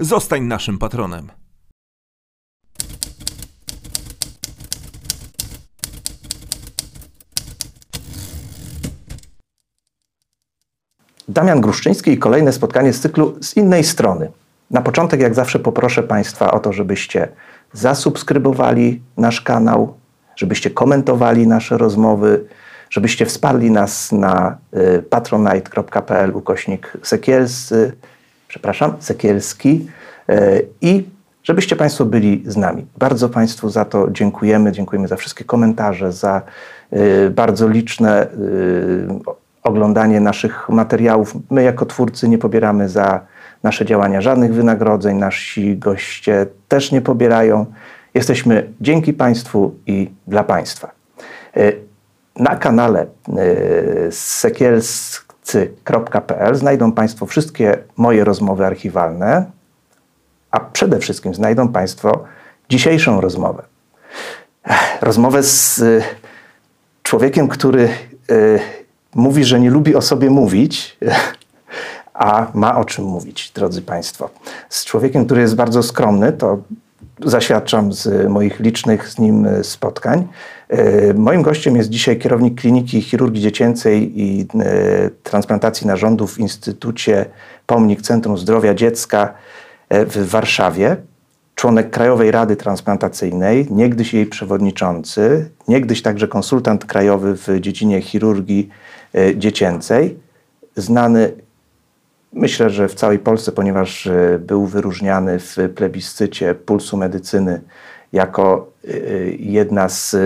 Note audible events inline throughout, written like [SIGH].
Zostań naszym patronem. Damian Gruszczyński i kolejne spotkanie z cyklu z innej strony. Na początek, jak zawsze, poproszę Państwa o to, żebyście zasubskrybowali nasz kanał, żebyście komentowali nasze rozmowy, żebyście wsparli nas na y, patronite.pl ukośnik sekielscy, przepraszam, sekielski y, i żebyście Państwo byli z nami. Bardzo Państwu za to dziękujemy. Dziękujemy za wszystkie komentarze, za y, bardzo liczne oglądanie naszych materiałów. My jako twórcy nie pobieramy za nasze działania żadnych wynagrodzeń, nasi goście też nie pobierają. Jesteśmy dzięki Państwu i dla Państwa. Na kanale y, sekielscy.pl znajdą Państwo wszystkie moje rozmowy archiwalne, a przede wszystkim znajdą Państwo dzisiejszą rozmowę. Rozmowę z y, człowiekiem, który y, mówi, że nie lubi o sobie mówić, a ma o czym mówić, drodzy Państwo. Z człowiekiem, który jest bardzo skromny, to zaświadczam z moich licznych z nim spotkań. E, moim gościem jest dzisiaj kierownik Kliniki Chirurgii Dziecięcej i e, Transplantacji Narządów w Instytucie Pomnik Centrum Zdrowia Dziecka e, w Warszawie, członek Krajowej Rady Transplantacyjnej, niegdyś jej przewodniczący, niegdyś także konsultant krajowy w dziedzinie chirurgii dziecięcej, znany myślę, że w całej Polsce, ponieważ był wyróżniany w plebiscycie Pulsu Medycyny jako jedna z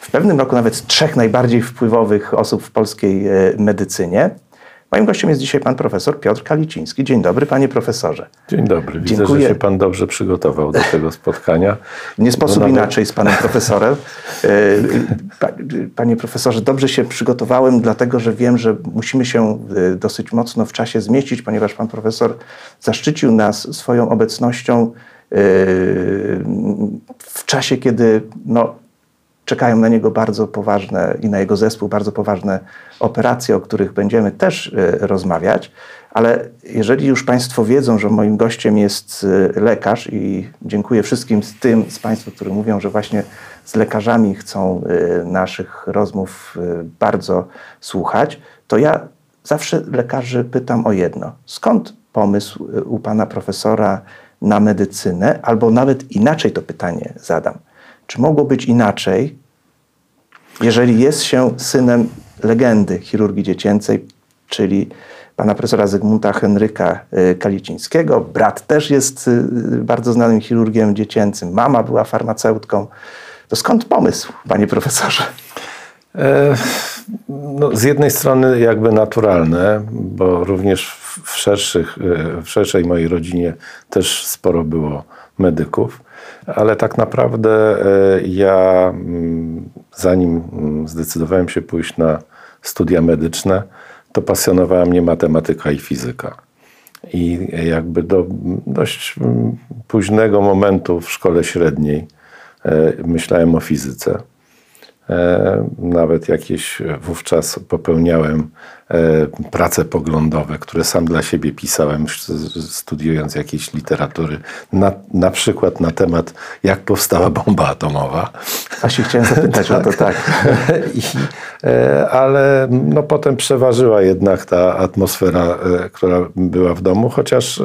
w pewnym roku nawet trzech najbardziej wpływowych osób w polskiej e, medycynie. Moim gościem jest dzisiaj pan profesor Piotr Kaliciński. Dzień dobry, panie profesorze. Dzień dobry. Widzę, Dziękuję. że się pan dobrze przygotował do tego spotkania. Nie sposób nawet... inaczej z panem profesorem. E, panie profesorze, dobrze się przygotowałem, dlatego że wiem, że musimy się e, dosyć mocno w czasie zmieścić, ponieważ pan profesor zaszczycił nas swoją obecnością w czasie, kiedy no, czekają na niego bardzo poważne i na jego zespół bardzo poważne operacje, o których będziemy też e, rozmawiać. Ale jeżeli już Państwo wiedzą, że moim gościem jest e, lekarz i dziękuję wszystkim z tym z Państwa, którzy mówią, że właśnie z lekarzami chcą e, naszych rozmów bardzo słuchać, to ja zawsze lekarzy pytam o jedno. Skąd pomysł u Pana profesora na medycynę? Albo nawet inaczej to pytanie zadam. Czy mogło być inaczej, jeżeli jest się synem legendy chirurgii dziecięcej, czyli pana profesora Zygmunta Henryka y, Kalicińskiego. Brat też jest y, bardzo znanym chirurgiem dziecięcym. Mama była farmaceutką. To skąd pomysł, panie profesorze? E, no, z jednej strony jakby naturalne, bo również w, szerszych, e, w szerszej mojej rodzinie też sporo było medyków ale tak naprawdę e, ja, mm, zanim mm, zdecydowałem się pójść na studia medyczne, to pasjonowała mnie matematyka i fizyka. I jakby do dość mm, późnego momentu w szkole średniej e, myślałem o fizyce. E, nawet jakieś wówczas popełniałem e, prace poglądowe, które sam dla siebie pisałem, studiując jakieś literatury, na, na przykład na temat, jak powstała bomba atomowa. A się chciałem zapytać o to, [LAUGHS] tak. [LAUGHS] I, e, ale no, potem przeważyła jednak ta atmosfera, która była w domu, chociaż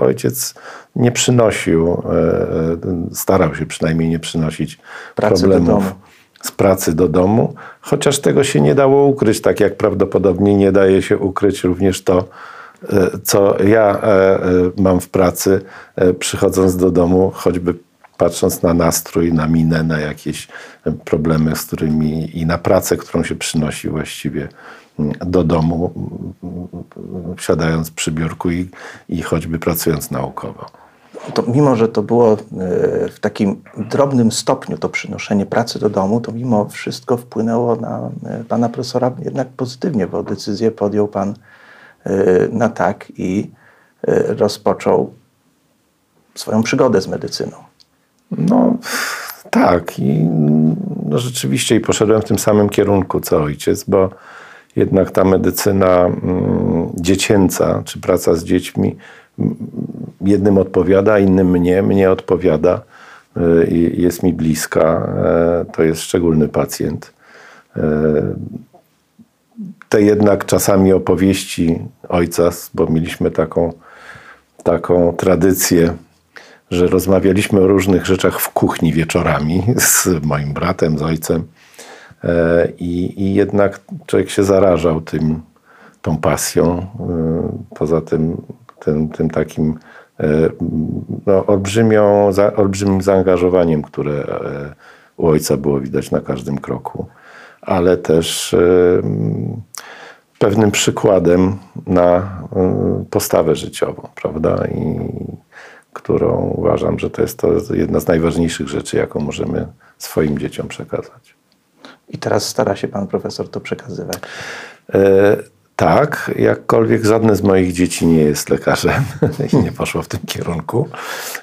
ojciec nie przynosił, starał się przynajmniej nie przynosić Pracy problemów z pracy do domu, chociaż tego się nie dało ukryć, tak jak prawdopodobnie nie daje się ukryć również to, e, co ja e, e, mam w pracy, przychodząc do domu, choćby patrząc na nastrój, na minę, na jakieś problemy, z którymi i na pracę, którą się przynosi właściwie do domu, siadając przy biurku i, i choćby pracując naukowo. To mimo, że to było e, w takim drobnym stopniu to przynoszenie pracy do domu, to mimo wszystko wpłynęło na e, pana profesora jednak pozytywnie, bo decyzję podjął pan e, na tak i rozpoczął swoją przygodę z medycyną. No tak i no, rzeczywiście i poszedłem w tym samym kierunku co ojciec, bo jednak ta medycyna mm, dziecięca, czy praca z dziećmi, jednym odpowiada, innym mnie, mnie odpowiada, y, jest mi bliska, e, to jest szczególny pacjent. E, te jednak czasami opowieści ojca, bo mieliśmy taką, taką tradycję, że rozmawialiśmy o różnych rzeczach w kuchni wieczorami z moim bratem, z ojcem. I, i jednak człowiek się zarażał tym, tą pasją. Poza tym, tym, tym takim no, olbrzymią, za, olbrzymim zaangażowaniem, które u ojca było widać na każdym kroku, ale też pewnym przykładem na postawę życiową, prawda? I którą uważam, że to jest to jedna z najważniejszych rzeczy, jaką możemy swoim dzieciom przekazać. I teraz stara się pan profesor to przekazywać. E, tak, jakkolwiek żadne z moich dzieci nie jest lekarzem [LAUGHS] i nie poszło w tym kierunku.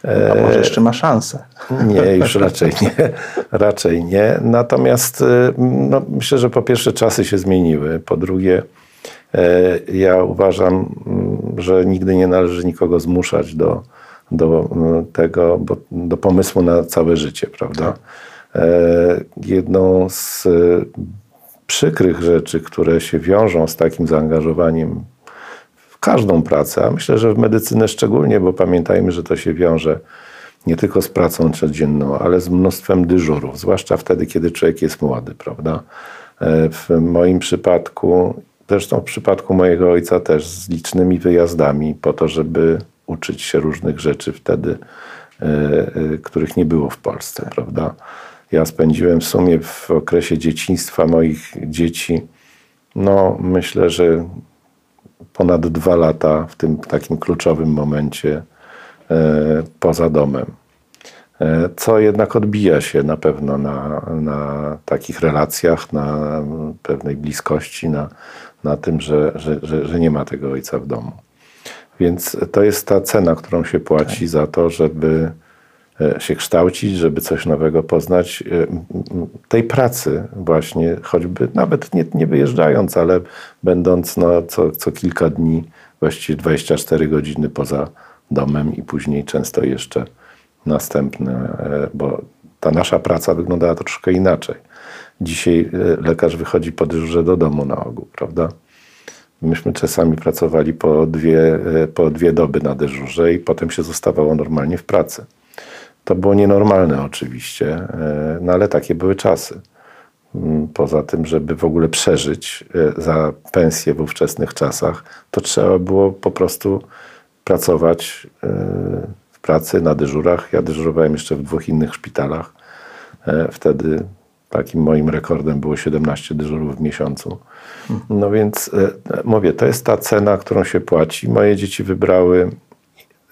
E, A może jeszcze ma szansę? Nie, już raczej nie. [LAUGHS] Raczej nie. Natomiast e, no, myślę, że po pierwsze czasy się zmieniły. Po drugie, e, ja uważam, że nigdy nie należy nikogo zmuszać do, do tego, bo, do pomysłu na całe życie, prawda? Tak. E, jedną z e, przykrych rzeczy, które się wiążą z takim zaangażowaniem w każdą pracę, a myślę, że w medycynę szczególnie, bo pamiętajmy, że to się wiąże nie tylko z pracą codzienną, ale z mnóstwem dyżurów, zwłaszcza wtedy, kiedy człowiek jest młody, prawda? E, w moim przypadku, zresztą w przypadku mojego ojca też z licznymi wyjazdami po to, żeby uczyć się różnych rzeczy wtedy, których nie było w Polsce, prawda? Ja spędziłem w sumie w okresie dzieciństwa moich dzieci, no myślę, że ponad dwa lata w tym takim kluczowym momencie e, poza domem. E, co jednak odbija się na pewno na, na takich relacjach, na pewnej bliskości, na, na tym, że, że, że, że nie ma tego ojca w domu. Więc to jest ta cena, którą się płaci tak. za to, żeby się kształcić, żeby coś nowego poznać. E, tej pracy właśnie, choćby nawet nie, nie wyjeżdżając, ale będąc no, co, co kilka dni, właściwie 24 godziny poza domem i później często jeszcze następne, e, bo ta nasza praca wyglądała troszkę inaczej. Dzisiaj lekarz wychodzi po dyżurze do domu na ogół, prawda? Myśmy czasami pracowali po dwie, po dwie doby na dyżurze i potem się zostawało normalnie w pracy. To było nienormalne oczywiście, e, no ale takie były czasy. Mm, poza tym, żeby w ogóle przeżyć e, za pensję w ówczesnych czasach, to trzeba było po prostu pracować e, w pracy na dyżurach. Ja dyżurowałem jeszcze w dwóch innych szpitalach. Wtedy takim moim rekordem było 17 dyżurów w miesiącu. No więc mówię, to jest ta cena, którą się płaci. Moje dzieci wybrały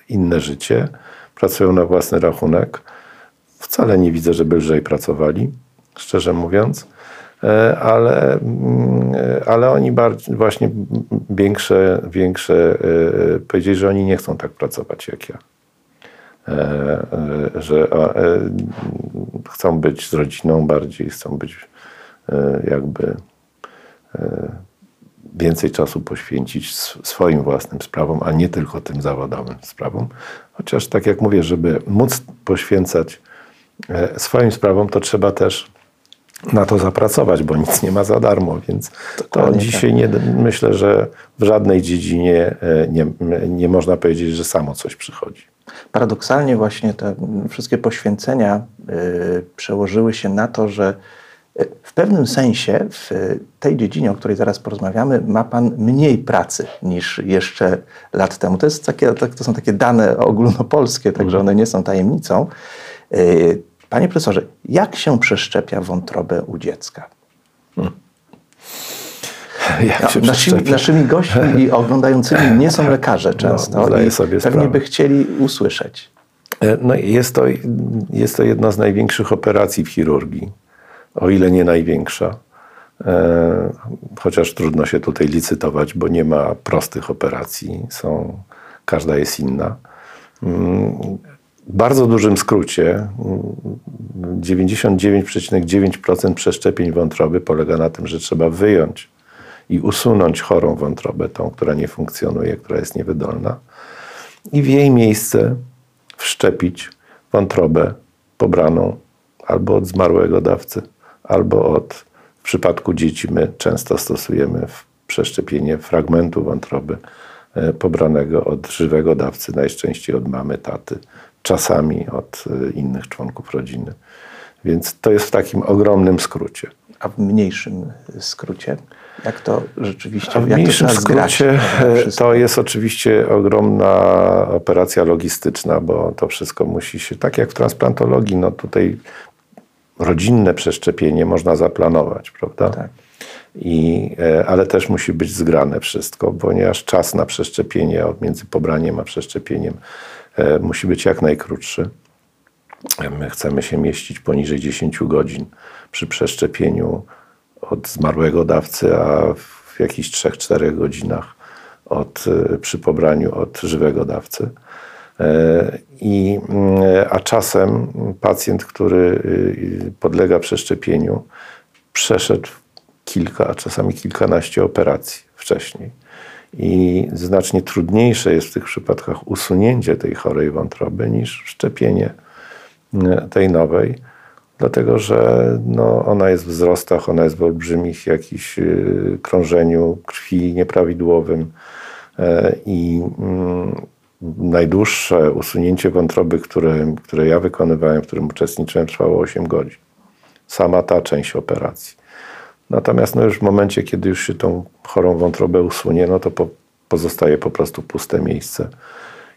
inne życie pracują na własny rachunek. Wcale nie widzę, żeby lżej pracowali, szczerze mówiąc, e, ale, mm, ale oni bardziej, właśnie większe, większe e, powiedzieli, że oni nie chcą tak pracować jak ja. E, że chcą być z rodziną bardziej, chcą być jakby więcej czasu poświęcić swoim własnym sprawom, a nie tylko tym zawodowym sprawom. Chociaż tak jak mówię, żeby móc poświęcać e, swoim sprawom, to trzeba też na to zapracować, bo nic nie ma za darmo, więc Dokładnie to dzisiaj tak. nie, myślę, że w żadnej dziedzinie e, nie, nie można powiedzieć, że samo coś przychodzi. Paradoksalnie właśnie te wszystkie poświęcenia y, przełożyły się na to, że w pewnym sensie w tej dziedzinie, o której zaraz porozmawiamy, ma Pan mniej pracy niż jeszcze lat temu. To, jest takie, to są takie dane ogólnopolskie, także one nie są tajemnicą. E, panie profesorze, jak się przeszczepia wątrobę u dziecka? [LAUGHS] Hmm. No, naszymi, naszymi gośćmi i [LAUGHS] oglądającymi nie są lekarze często No, i sobie pewnie sprawę. by chcieli usłyszeć. E, No, jest, to, jest to jedna z największych operacji w chirurgii, o ile nie największa. E, chociaż trudno się tutaj licytować, bo nie ma prostych operacji, są, każda jest inna. Mm, W bardzo dużym skrócie, mm, 99,9% przeszczepień wątroby polega na tym, że trzeba wyjąć i usunąć chorą wątrobę, tą, która nie funkcjonuje, która jest niewydolna, i w jej miejsce wszczepić wątrobę pobraną albo od zmarłego dawcy, albo od, w przypadku dzieci my często stosujemy przeszczepienie fragmentu wątroby e, pobranego od żywego dawcy, najczęściej od mamy, taty, czasami od e, innych członków rodziny. Więc to jest w takim ogromnym skrócie. A w mniejszym skrócie, jak to rzeczywiście, A w mniejszym to skrócie to jest oczywiście ogromna operacja logistyczna, bo to wszystko musi się, tak jak w transplantologii, no tutaj rodzinne przeszczepienie można zaplanować, prawda? Tak. I, e, ale też musi być zgrane wszystko, ponieważ czas na przeszczepienie od między pobraniem a przeszczepieniem e, musi być jak najkrótszy. My chcemy się mieścić poniżej 10 godzin przy przeszczepieniu od zmarłego dawcy, a w jakichś 3-4 godzinach od, y, przy pobraniu od żywego dawcy. E, I, mm, a czasem pacjent, który y, podlega przeszczepieniu, przeszedł kilka, a czasami kilkanaście operacji wcześniej. I znacznie trudniejsze jest w tych przypadkach usunięcie tej chorej wątroby niż szczepienie e, tej nowej, dlatego że no, ona jest w wzrostach, ona jest w olbrzymich jakichś y, krążeniu krwi nieprawidłowym e, i mm, najdłuższe usunięcie wątroby, które, które ja wykonywałem, w którym uczestniczyłem, trwało 8 godzin. Sama ta część operacji. Natomiast no już w momencie, kiedy już się tą chorą wątrobę usunie, no to po, pozostaje po prostu puste miejsce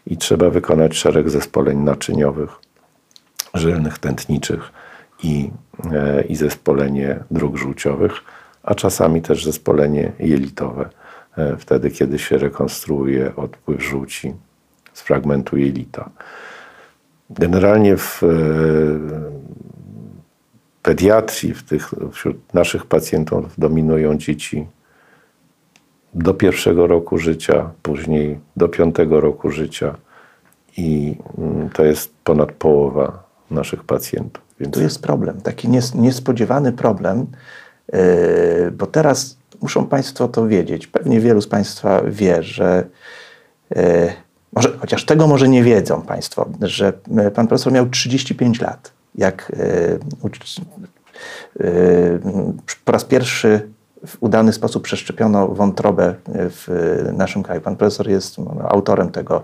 i trzeba wykonać szereg zespoleń naczyniowych, żylnych, tętniczych i, e, i zespolenie dróg żółciowych, a czasami też zespolenie jelitowe, e, wtedy kiedy się rekonstruuje odpływ żółci z fragmentu jelita. Generalnie w e, pediatrii, w tych, wśród naszych pacjentów dominują dzieci do pierwszego roku życia, później do piątego roku życia i mm, to jest ponad połowa naszych pacjentów. Więc Tu jest problem, taki nies- niespodziewany problem, yy, bo teraz muszą Państwo to wiedzieć. Pewnie wielu z Państwa wie, że yy, może, chociaż tego może nie wiedzą Państwo, że yy, Pan Profesor miał 35 lat, jak yy, yy, po raz pierwszy w udany sposób przeszczepiono wątrobę w naszym kraju. Pan profesor jest no, autorem tego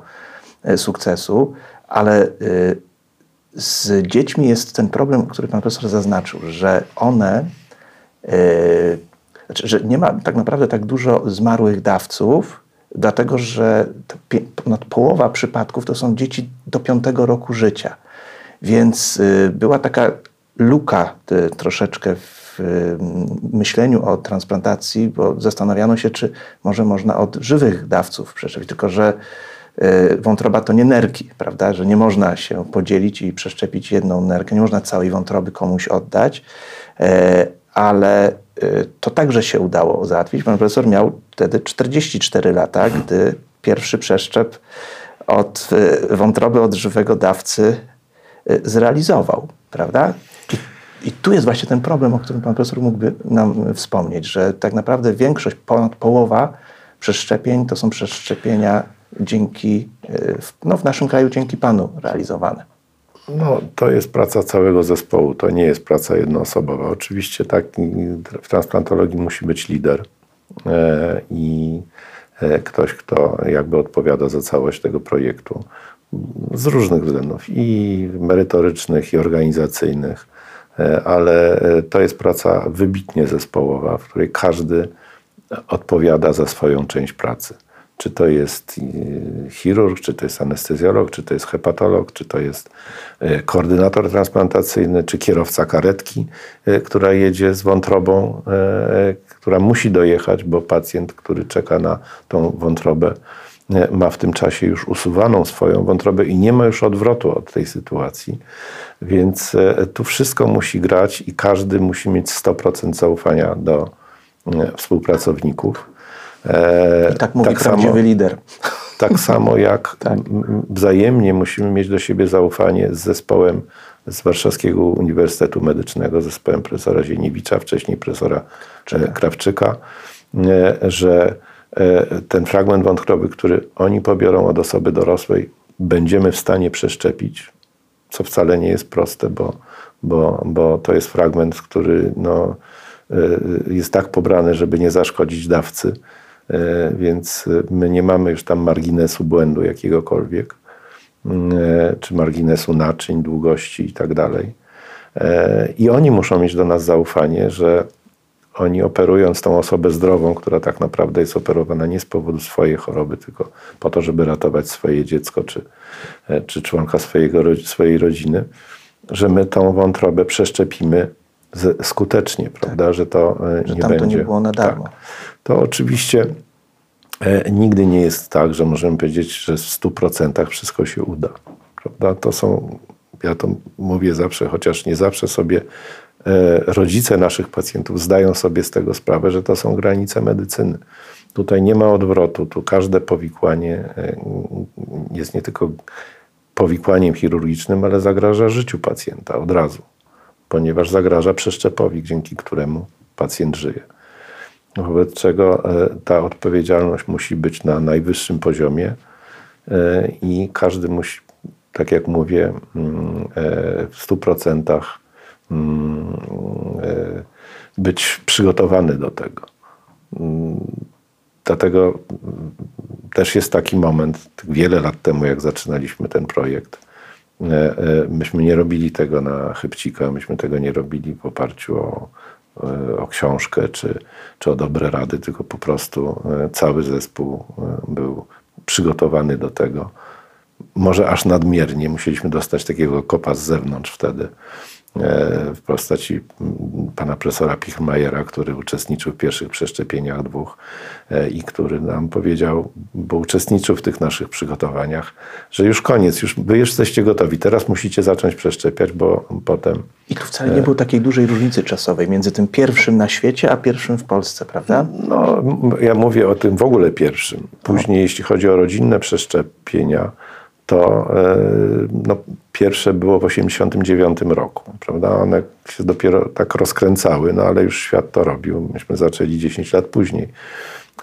sukcesu, ale z dziećmi jest ten problem, który pan profesor zaznaczył, że one, znaczy, że nie ma tak naprawdę tak dużo zmarłych dawców, dlatego że ponad połowa przypadków to są dzieci do piątego roku życia. Więc yy, była taka luka y, troszeczkę w y, myśleniu o transplantacji, bo zastanawiano się, czy może można od żywych dawców przeszczepić, tylko że y, wątroba to nie nerki, prawda, że nie można się podzielić i przeszczepić jedną nerkę, nie można całej wątroby komuś oddać, e, ale y, to także się udało załatwić. Pan profesor miał wtedy 44 lata, gdy pierwszy przeszczep od y, wątroby od żywego dawcy y, zrealizował, prawda? I, I tu jest właśnie ten problem, o którym pan profesor mógłby nam wspomnieć, że tak naprawdę większość, ponad połowa przeszczepień to są przeszczepienia dzięki, y, no w naszym kraju dzięki panu realizowane. No, to jest praca całego zespołu, to nie jest praca jednoosobowa. Oczywiście tak, w transplantologii musi być lider e, i e, ktoś, kto jakby odpowiada za całość tego projektu z różnych względów i merytorycznych, i organizacyjnych, e, ale to jest praca wybitnie zespołowa, w której każdy odpowiada za swoją część pracy. Czy to jest y, chirurg, czy to jest anestezjolog, czy to jest hepatolog, czy to jest y, koordynator transplantacyjny, czy kierowca karetki, y, która jedzie z wątrobą, która musi dojechać, bo pacjent, który czeka na tą wątrobę, ma w tym czasie już usuwaną swoją wątrobę i nie ma już odwrotu od tej sytuacji. Więc tu wszystko musi grać i każdy musi mieć 100% zaufania do współpracowników. E, I tak mówi tak prawdziwy samo, lider. Tak samo jak [LAUGHS] tak. wzajemnie musimy mieć do siebie zaufanie z zespołem z Warszawskiego Uniwersytetu Medycznego, zespołem profesora Zieniewicza, wcześniej profesora Krawczyka, Krawczyka e, że e, ten fragment wątroby, który oni pobiorą od osoby dorosłej, będziemy w stanie przeszczepić, co wcale nie jest proste, bo, bo, bo to jest fragment, który no, jest tak pobrany, żeby nie zaszkodzić dawcy E, więc my nie mamy już tam marginesu błędu jakiegokolwiek, mm, e, czy marginesu naczyń, długości i tak dalej. E, I oni muszą mieć do nas zaufanie, że oni operując tą osobę zdrową, która tak naprawdę jest operowana nie z powodu swojej choroby, tylko po to, żeby ratować swoje dziecko czy, czy członka swojego, swojej rodziny, że my tą wątrobę przeszczepimy skutecznie, prawda, tak. że to że nie tam będzie. to nie było na darmo. Tak to oczywiście e, nigdy nie jest tak, że możemy powiedzieć, że w 100% wszystko się uda. Prawda? To są, ja to mówię zawsze, chociaż nie zawsze sobie e, rodzice naszych pacjentów zdają sobie z tego sprawę, że to są granice medycyny. Tutaj nie ma odwrotu, tu każde powikłanie e, jest nie tylko powikłaniem chirurgicznym, ale zagraża życiu pacjenta od razu, ponieważ zagraża przeszczepowi, dzięki któremu pacjent żyje. Wobec czego e, ta odpowiedzialność musi być na najwyższym poziomie e, i każdy musi, tak jak mówię, mm, e, w stu procentach mm, być przygotowany do tego. Mm, dlatego też jest taki moment, wiele lat temu, jak zaczynaliśmy ten projekt, myśmy nie robili tego na chybcika, myśmy tego nie robili w oparciu o o książkę czy, czy o dobre rady, tylko po prostu e, cały zespół e, był przygotowany do tego. Może aż nadmiernie musieliśmy dostać takiego kopa z zewnątrz wtedy. E, w postaci pana profesora Pichmajera, który uczestniczył w pierwszych przeszczepieniach dwóch e, i który nam powiedział, bo uczestniczył w tych naszych przygotowaniach, że już koniec, już wy jesteście gotowi, teraz musicie zacząć przeszczepiać, bo potem... I tu wcale nie było takiej dużej różnicy czasowej między tym pierwszym na świecie, a pierwszym w Polsce, prawda? No, ja mówię o tym w ogóle pierwszym. Później, no. jeśli chodzi o rodzinne przeszczepienia, to e, no, pierwsze było w 1989 roku, prawda? One się dopiero tak rozkręcały, no ale już świat to robił. Myśmy zaczęli 10 lat później.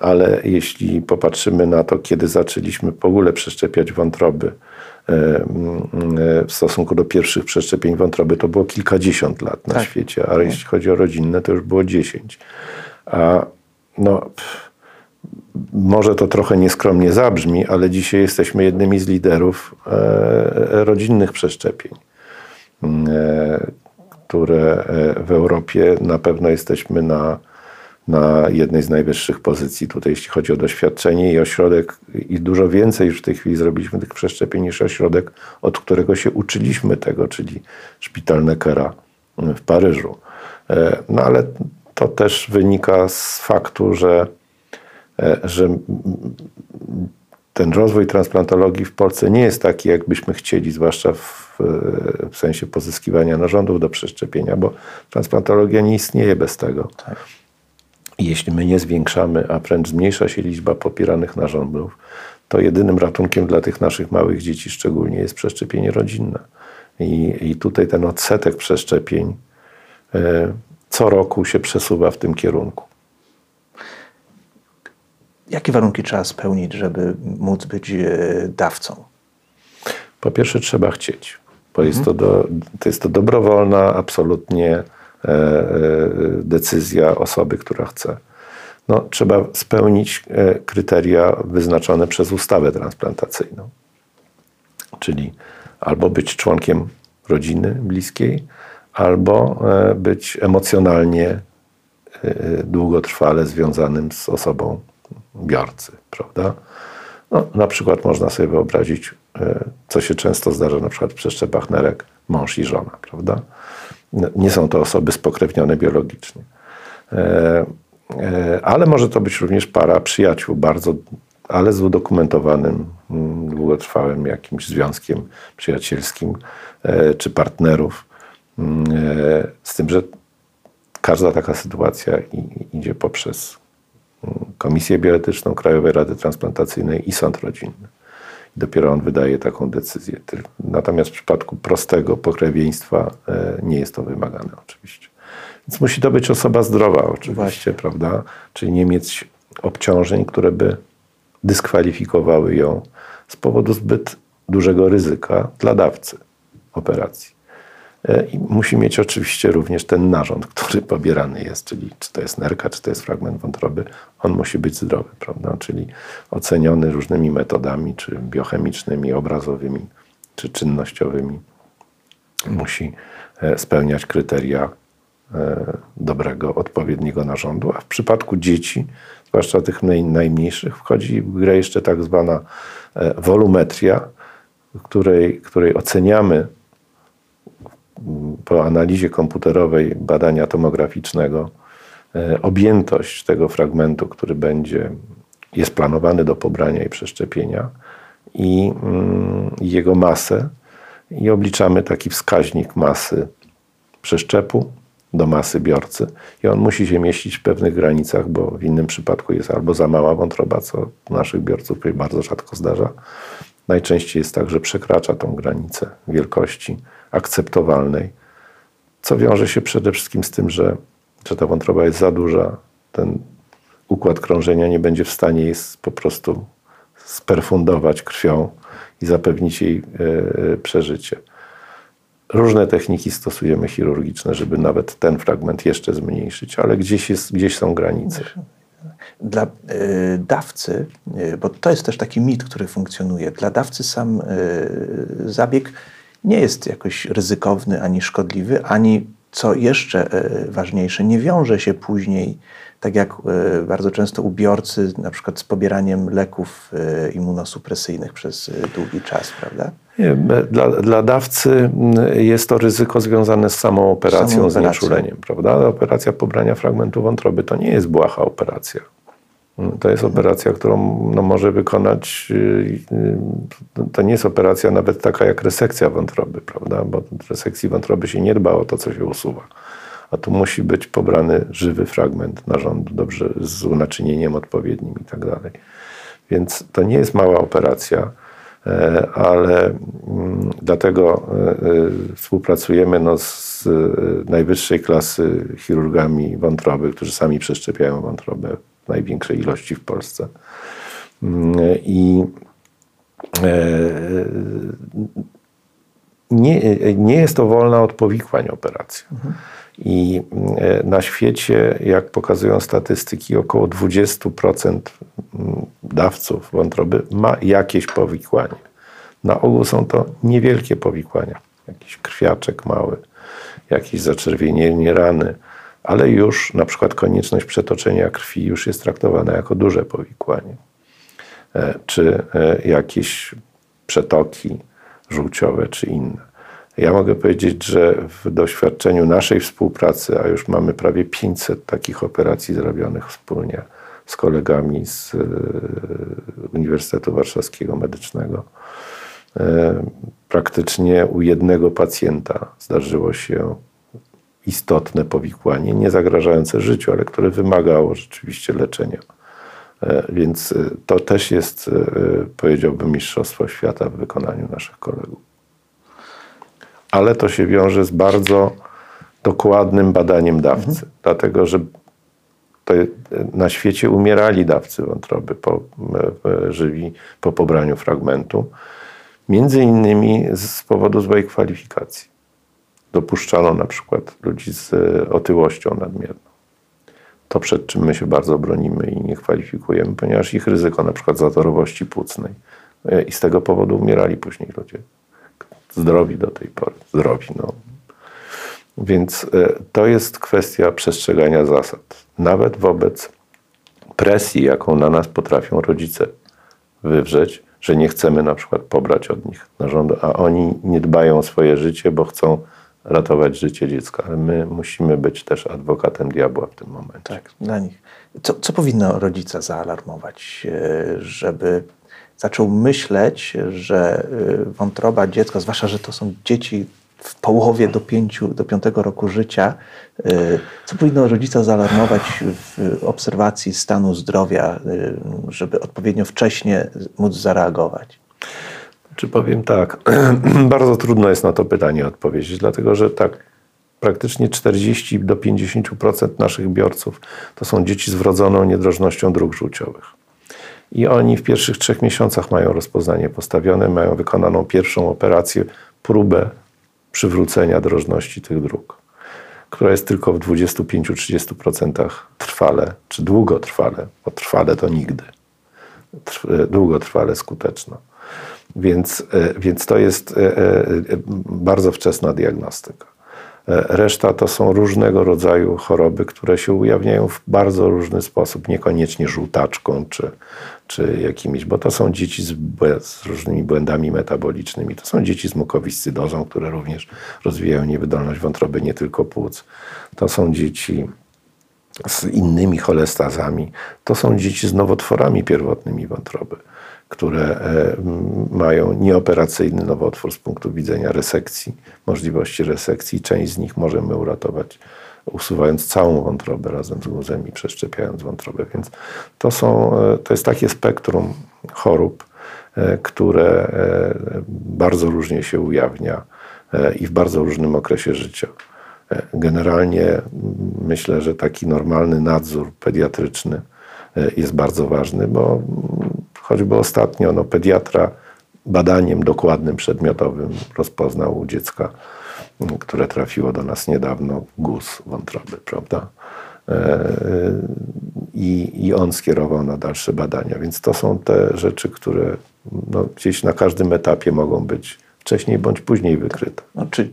Ale jeśli popatrzymy na to, kiedy zaczęliśmy w ogóle przeszczepiać wątroby e, e, w stosunku do pierwszych przeszczepień wątroby, to było kilkadziesiąt lat na tak. świecie, a jeśli chodzi o rodzinne, to już było 10. A no... Pff, może to trochę nieskromnie zabrzmi, ale dzisiaj jesteśmy jednymi z liderów e, rodzinnych przeszczepień, e, które e, w Europie na pewno jesteśmy na, na jednej z najwyższych pozycji tutaj, jeśli chodzi o doświadczenie i ośrodek, i dużo więcej już w tej chwili zrobiliśmy tych przeszczepień niż ośrodek, od którego się uczyliśmy tego, czyli szpital Neckera w Paryżu. No ale to też wynika z faktu, że E, że ten rozwój transplantologii w Polsce nie jest taki, jakbyśmy chcieli, zwłaszcza w, w sensie pozyskiwania narządów do przeszczepienia, bo transplantologia nie istnieje bez tego. Tak. Jeśli my nie zwiększamy, a wręcz zmniejsza się liczba popieranych narządów, to jedynym ratunkiem dla tych naszych małych dzieci szczególnie jest przeszczepienie rodzinne. I, i tutaj ten odsetek przeszczepień y, co roku się przesuwa w tym kierunku. Jakie warunki trzeba spełnić, żeby móc być e, dawcą? Po pierwsze, trzeba chcieć, bo jest, to, do, to jest to dobrowolna, absolutnie e, e, decyzja osoby, która chce. No, trzeba spełnić kryteria wyznaczone przez ustawę transplantacyjną. Czyli albo być członkiem rodziny bliskiej, albo być emocjonalnie długotrwale związanym z osobą biorcy, prawda? No, na przykład można sobie wyobrazić, e, co się często zdarza na przykład w przeszczepach nerek, mąż i żona, prawda? Nie są to osoby spokrewnione biologicznie. E, e, ale może to być również para przyjaciół, bardzo, ale z udokumentowanym, mm, długotrwałym jakimś związkiem przyjacielskim, czy partnerów. Mm, z tym, że każda taka sytuacja idzie poprzez Komisję Bioetyczną Krajowej Rady Transplantacyjnej i sąd rodzinny. Dopiero on wydaje taką decyzję. Natomiast w przypadku prostego pokrewieństwa e, nie jest to wymagane oczywiście. Więc musi to być osoba zdrowa oczywiście, Właśnie. prawda? Czyli nie mieć obciążeń, które by dyskwalifikowały ją z powodu zbyt dużego ryzyka dla dawcy operacji. E, I musi mieć oczywiście również ten narząd, który pobierany jest, czyli czy to jest nerka, czy to jest fragment wątroby, on musi być zdrowy, prawda? Czyli oceniony różnymi metodami, czy biochemicznymi, obrazowymi, czy czynnościowymi. Musi e, spełniać kryteria e, dobrego, odpowiedniego narządu, a w przypadku dzieci, zwłaszcza tych najmniejszych, wchodzi w grę jeszcze tak zwana wolumetria, której, której oceniamy po analizie komputerowej badania tomograficznego e, objętość tego fragmentu, który będzie, jest planowany do pobrania i przeszczepienia i mm, jego masę i obliczamy taki wskaźnik masy przeszczepu do masy biorcy i on musi się mieścić w pewnych granicach, bo w innym przypadku jest albo za mała wątroba, co naszych biorców bardzo rzadko zdarza. Najczęściej jest tak, że przekracza tą granicę wielkości akceptowalnej, co wiąże się przede wszystkim z tym, że, że ta wątroba jest za duża, ten układ krążenia nie będzie w stanie jej po prostu sperfundować krwią i zapewnić jej e, przeżycie. Różne techniki stosujemy chirurgiczne, żeby nawet ten fragment jeszcze zmniejszyć, ale gdzieś, jest, gdzieś są granice. Dla y, dawcy, bo to jest też taki mit, który funkcjonuje, dla dawcy sam zabieg nie jest jakoś ryzykowny ani szkodliwy, ani co jeszcze e, ważniejsze, nie wiąże się później, tak jak e, bardzo często ubiorcy, na przykład z pobieraniem leków e, immunosupresyjnych przez długi czas, prawda? Nie, dla, dla dawcy jest to ryzyko związane z samą operacją, samą operacją. z nieczuleniem, prawda? Operacja pobrania fragmentu wątroby to nie jest błaha operacja. To jest operacja, którą no, może wykonać. Y, y, to nie jest operacja nawet taka jak resekcja wątroby, prawda? Bo resekcji wątroby się nie dba o to, co się usuwa. A tu musi być pobrany żywy fragment narządu, dobrze z unaczynieniem odpowiednim i tak dalej. Więc to nie jest mała operacja, e, ale mm, dlatego e, e, współpracujemy no, z najwyższej klasy chirurgami wątroby, którzy sami przeszczepiają wątrobę największej ilości w Polsce. I e, nie, nie jest to wolna od powikłań operacja. I e, na świecie, jak pokazują statystyki, około 20% dawców wątroby ma jakieś powikłanie. Na ogół są to niewielkie powikłania. Jakiś krwiaczek mały, jakieś zaczerwienienie rany, ale już na przykład konieczność przetoczenia krwi już jest traktowana jako duże powikłanie. E, czy e, jakieś przetoki żółciowe, czy inne. Ja mogę powiedzieć, że w doświadczeniu naszej współpracy, a już mamy prawie 500 takich operacji zrobionych wspólnie z kolegami z e, Uniwersytetu Warszawskiego Medycznego, praktycznie u jednego pacjenta zdarzyło się istotne powikłanie, nie zagrażające życiu, ale które wymagało rzeczywiście leczenia. E, więc e, to też jest, e, powiedziałbym, mistrzostwo świata w wykonaniu naszych kolegów. Ale to się wiąże z bardzo dokładnym badaniem dawcy, mhm. dlatego że na świecie umierali dawcy wątroby po, żywi po pobraniu fragmentu, między innymi z powodu złej kwalifikacji dopuszczano na przykład ludzi z e, otyłością nadmierną. To przed czym my się bardzo bronimy i nie kwalifikujemy, ponieważ ich ryzyko na przykład zatorowości płucnej e, i z tego powodu umierali później ludzie. Zdrowi do tej pory. Zdrowi, no. Więc e, to jest kwestia przestrzegania zasad. Nawet wobec presji, jaką na nas potrafią rodzice wywrzeć, że nie chcemy na przykład pobrać od nich narządu, a oni nie dbają o swoje życie, bo chcą ratować życie dziecka. Ale my musimy być też adwokatem diabła w tym momencie. Tak, dla nich. Co, co powinno rodzica zaalarmować, e, żeby zaczął myśleć, że e, wątroba dziecka, zwłaszcza, że to są dzieci w połowie do, pięciu, do piątego roku życia, e, co powinno rodzica zaalarmować w obserwacji stanu zdrowia, żeby odpowiednio wcześnie móc zareagować? Czy powiem tak, [CLEARS THROAT] bardzo trudno jest na to pytanie odpowiedzieć, dlatego że tak praktycznie 40 do 50% naszych biorców to są dzieci z wrodzoną niedrożnością dróg żółciowych. I oni w pierwszych trzech miesiącach mają rozpoznanie postawione, mają wykonaną pierwszą operację, próbę przywrócenia drożności tych dróg, która jest tylko w 25-30% trwale, czy długotrwale, bo trwale to nigdy, długotrwale skuteczna. Więc, e, więc to jest e, e, bardzo wczesna diagnostyka. Reszta to są różnego rodzaju choroby, które się ujawniają w bardzo różny sposób, niekoniecznie żółtaczką czy, czy jakimiś, bo to są dzieci z, z różnymi błędami metabolicznymi. To są dzieci z mukowiscydozą, które również rozwijają niewydolność wątroby, nie tylko płuc. To są dzieci z innymi cholestazami. To są dzieci z nowotworami pierwotnymi wątroby które e, mają nieoperacyjny nowotwór z punktu widzenia resekcji, możliwości resekcji. Część z nich możemy uratować, usuwając całą wątrobę razem z guzem i przeszczepiając wątrobę. Więc to, są, e, to jest takie spektrum chorób, e, które bardzo różnie się ujawnia i w bardzo różnym okresie życia. Generalnie myślę, że taki normalny nadzór pediatryczny jest bardzo ważny, bo Choćby ostatnio no, pediatra badaniem dokładnym, przedmiotowym rozpoznał u dziecka, które trafiło do nas niedawno, guz wątroby, prawda? E, I, I on skierował na dalsze badania. Więc to są te rzeczy, które no, gdzieś na każdym etapie mogą być wcześniej bądź później wykryte. No, czy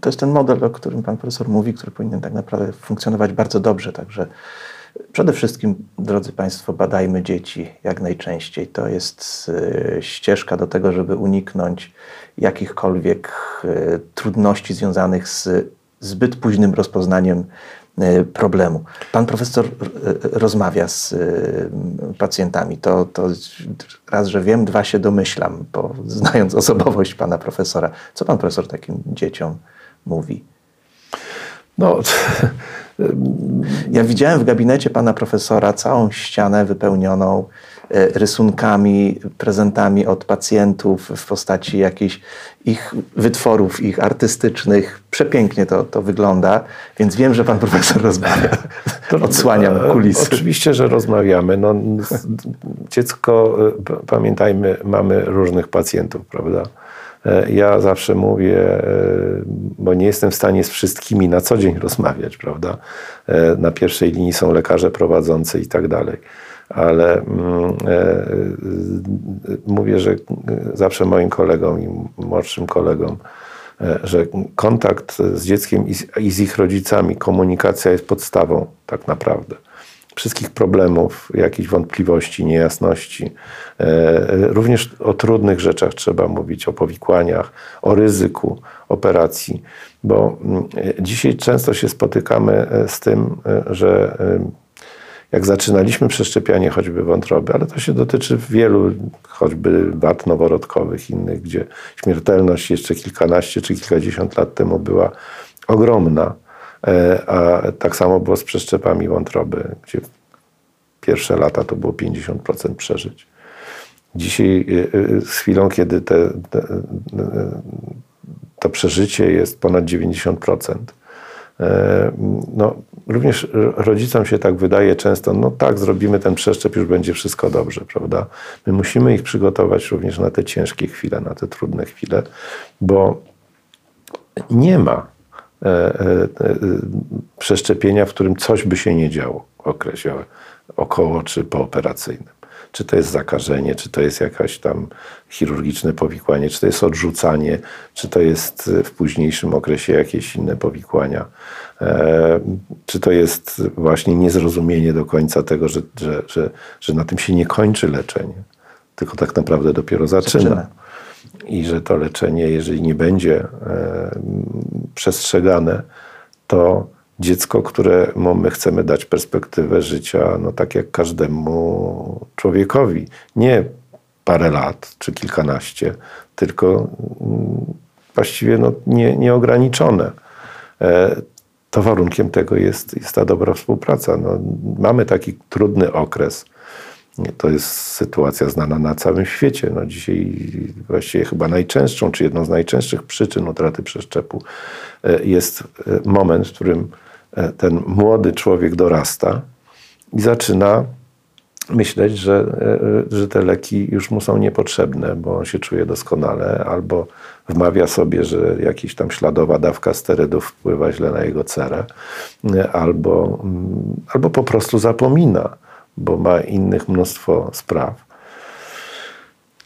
to jest ten model, o którym pan profesor mówi, który powinien tak naprawdę funkcjonować bardzo dobrze. Także Przede wszystkim, drodzy Państwo, badajmy dzieci jak najczęściej. To jest e, ścieżka do tego, żeby uniknąć jakichkolwiek e, trudności związanych z zbyt późnym rozpoznaniem e, problemu. Pan profesor rozmawia z pacjentami. To, to raz, że wiem, dwa się domyślam, bo znając osobowość pana profesora. Co pan profesor takim dzieciom mówi? No, [LAUGHS] Ja widziałem w gabinecie pana profesora całą ścianę wypełnioną e, rysunkami, prezentami od pacjentów w postaci jakichś ich wytworów, ich artystycznych. Przepięknie to, to wygląda, więc wiem, że pan profesor rozmawia. [LAUGHS] Odsłaniam e, kulisy. Oczywiście, że rozmawiamy. No, dziecko, e, pamiętajmy, mamy różnych pacjentów, prawda? E, ja zawsze mówię, e, bo nie jestem w stanie z wszystkimi na co dzień rozmawiać, prawda? E, na pierwszej linii są lekarze prowadzący i tak dalej. Ale mm, mówię, że zawsze moim kolegom i młodszym kolegom, że kontakt z dzieckiem i z ich rodzicami, komunikacja jest podstawą tak naprawdę wszystkich problemów, jakichś wątpliwości, niejasności. E, również o trudnych rzeczach trzeba mówić, o powikłaniach, o ryzyku operacji, bo mm, dzisiaj często się spotykamy e, z tym, e, że jak zaczynaliśmy przeszczepianie choćby wątroby, ale to się dotyczy wielu, choćby wad noworodkowych, innych, gdzie śmiertelność jeszcze kilkanaście czy kilkadziesiąt lat temu była ogromna E, a tak samo było z przeszczepami wątroby, gdzie pierwsze lata to było 50% przeżyć. Dzisiaj, e, e, z chwilą, kiedy te, te, to przeżycie jest ponad 90%, no, również rodzicom się tak wydaje często, no tak, zrobimy ten przeszczep, już będzie wszystko dobrze, prawda? My musimy ich przygotować również na te ciężkie chwile, na te trudne chwile, bo nie ma E, e, e, przeszczepienia, w którym coś by się nie działo w okresie około czy pooperacyjnym. Czy to jest zakażenie, czy to jest jakaś tam chirurgiczne powikłanie, czy to jest odrzucanie, czy to jest w późniejszym okresie jakieś inne powikłania, e, czy to jest właśnie niezrozumienie do końca tego, że, że, że, że na tym się nie kończy leczenie, tylko tak naprawdę dopiero zaczyna. zaczyna. I że to leczenie, jeżeli nie będzie e, przestrzegane, to dziecko, któremu my chcemy dać perspektywę życia, no tak jak każdemu człowiekowi. Nie parę lat czy kilkanaście, tylko mm, właściwie no, nie, nieograniczone. E, to warunkiem tego jest, jest ta dobra współpraca. No, mamy taki trudny okres. To jest sytuacja znana na całym świecie. No, dzisiaj właściwie chyba najczęstszą, czy jedną z najczęstszych przyczyn utraty przeszczepu e, jest e, moment, w którym E, ten młody człowiek dorasta i zaczyna myśleć, że, że te leki już mu są niepotrzebne, bo on się czuje doskonale, albo wmawia sobie, że jakaś tam śladowa dawka sterydów wpływa źle na jego cerę, albo, mm, albo po prostu zapomina, bo ma innych mnóstwo spraw.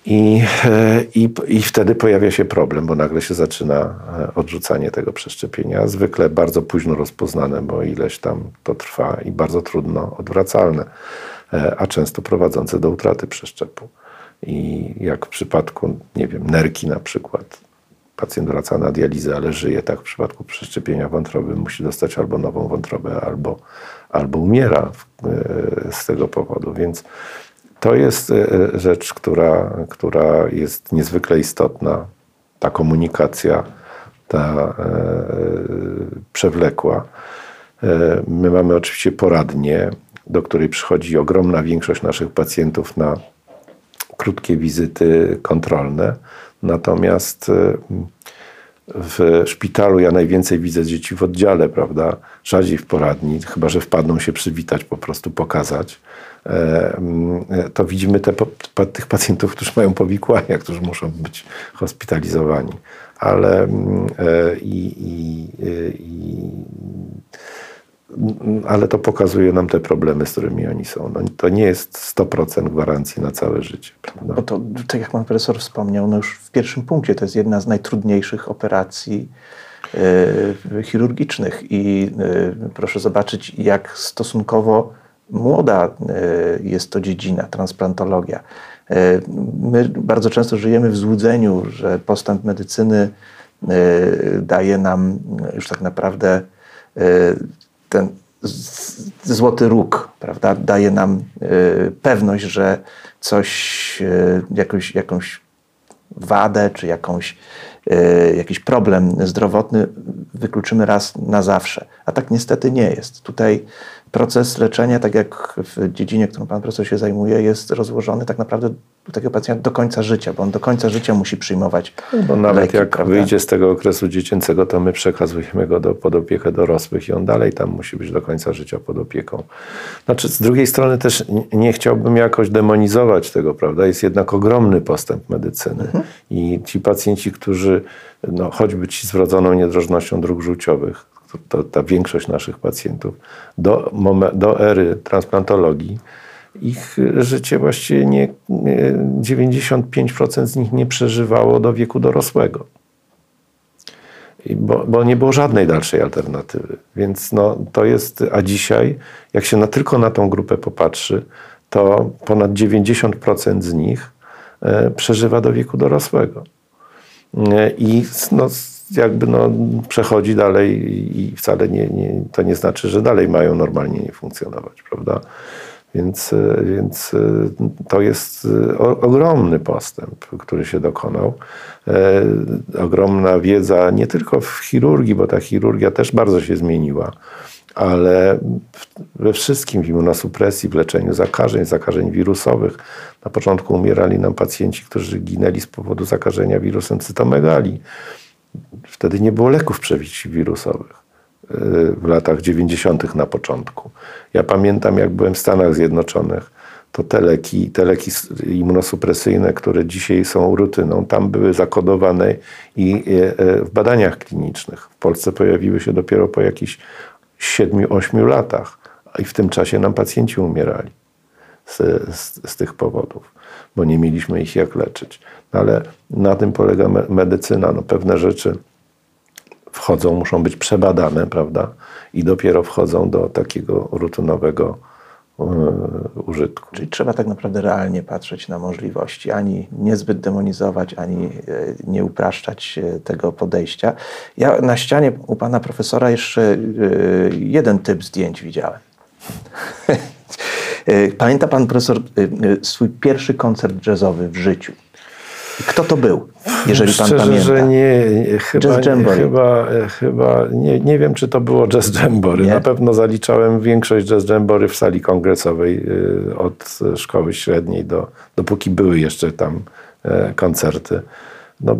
I, e, i, I wtedy pojawia się problem, bo nagle się zaczyna e, odrzucanie tego przeszczepienia. Zwykle bardzo późno rozpoznane, bo ileś tam to trwa i bardzo trudno odwracalne, e, a często prowadzące do utraty przeszczepu. I jak w przypadku, nie wiem, nerki na przykład, pacjent wraca na dializę, ale żyje, tak w przypadku przeszczepienia wątroby musi dostać albo nową wątrobę, albo, albo umiera z tego powodu. Więc to jest e, e, rzecz, która, która jest niezwykle istotna. Ta komunikacja, ta e, przewlekła. E, my mamy oczywiście poradnię, do której przychodzi ogromna większość naszych pacjentów na krótkie wizyty kontrolne. Natomiast e, w szpitalu ja najwięcej widzę dzieci w oddziale, prawda? Rzadziej w poradni, chyba że wpadną się przywitać, po prostu pokazać. E, mm, to widzimy te, tych pacjentów, którzy mają powikłania, którzy muszą być hospitalizowani. Ale mm, e, i, i, i ale to pokazuje nam te problemy, z którymi oni są. No, to nie jest 100% gwarancji na całe życie. Prawda? Bo to, tak jak pan profesor wspomniał, no już w pierwszym punkcie to jest jedna z najtrudniejszych operacji e, chirurgicznych i e, proszę zobaczyć, jak stosunkowo młoda e, jest to dziedzina, transplantologia. My bardzo często żyjemy w złudzeniu, że postęp medycyny daje nam już tak naprawdę ten złoty róg, prawda, daje nam y, pewność, że coś, y, jakąś, jakąś wadę czy jakąś, y, jakiś problem zdrowotny wykluczymy raz na zawsze. A tak niestety nie jest. Tutaj proces leczenia, tak jak w dziedzinie, którą pan profesor się zajmuje, jest rozłożony tak naprawdę u takiego pacjenta do końca życia, bo on do końca życia musi przyjmować. No bo nawet leki, jak prawda? wyjdzie z tego okresu dziecięcego, to my przekazujemy go do, pod opiekę dorosłych i on dalej tam musi być do końca życia pod opieką. Znaczy, z drugiej strony też nie chciałbym jakoś demonizować tego, prawda? Jest jednak ogromny postęp medycyny mhm. i ci pacjenci, którzy no, choćby ci z wrodzoną niedrożnością dróg żółciowych, to, ta większość naszych pacjentów, do, do ery transplantologii, ich życie właściwie nie, 95% z nich nie przeżywało do wieku dorosłego. Bo, bo, nie było żadnej dalszej alternatywy. Więc no, to jest, a dzisiaj, jak się na, tylko na tą grupę popatrzy, to ponad 90% z nich e, przeżywa do wieku dorosłego. E, I no, jakby no, przechodzi dalej i wcale nie, nie, to nie znaczy, że dalej mają normalnie nie funkcjonować, prawda? Więc, e, więc e, to jest e, ogromny postęp, który się dokonał. Ogromna wiedza nie tylko w chirurgii, bo ta chirurgia też bardzo się zmieniła, ale we wszystkim, w immunosupresji, w leczeniu zakażeń, zakażeń wirusowych. Na początku umierali nam pacjenci, którzy ginęli z powodu zakażenia wirusem cytomegali. Wtedy nie było leków przeciwwirusowych y, w latach 90. na początku. Ja pamiętam, jak byłem w Stanach Zjednoczonych, to te leki, te leki immunosupresyjne, które dzisiaj są rutyną, tam były zakodowane i y, y, w badaniach klinicznych. W Polsce pojawiły się dopiero po jakichś 7-8 latach, i w tym czasie nam pacjenci umierali. Z, z, z tych powodów, bo nie mieliśmy ich jak leczyć. No ale na tym polega me medycyna. No pewne rzeczy wchodzą, muszą być przebadane, prawda? I dopiero wchodzą do takiego rutynowego e, użytku. Czyli trzeba tak naprawdę realnie patrzeć na możliwości, ani niezbyt demonizować, ani e, nie upraszczać e, tego podejścia. Ja na ścianie u pana profesora jeszcze jeden typ zdjęć widziałem. [LAUGHS] Pamięta pan profesor swój pierwszy koncert jazzowy w życiu? Kto to był, jeżeli pan Szczerze, pamięta? że nie, chyba, Jazz Jamboree. chyba, chyba nie, nie wiem, czy to było Jazz Jamboree. Nie? Na pewno zaliczałem większość Jazz Jamboree w sali kongresowej od szkoły średniej, do, dopóki były jeszcze tam e, koncerty. No,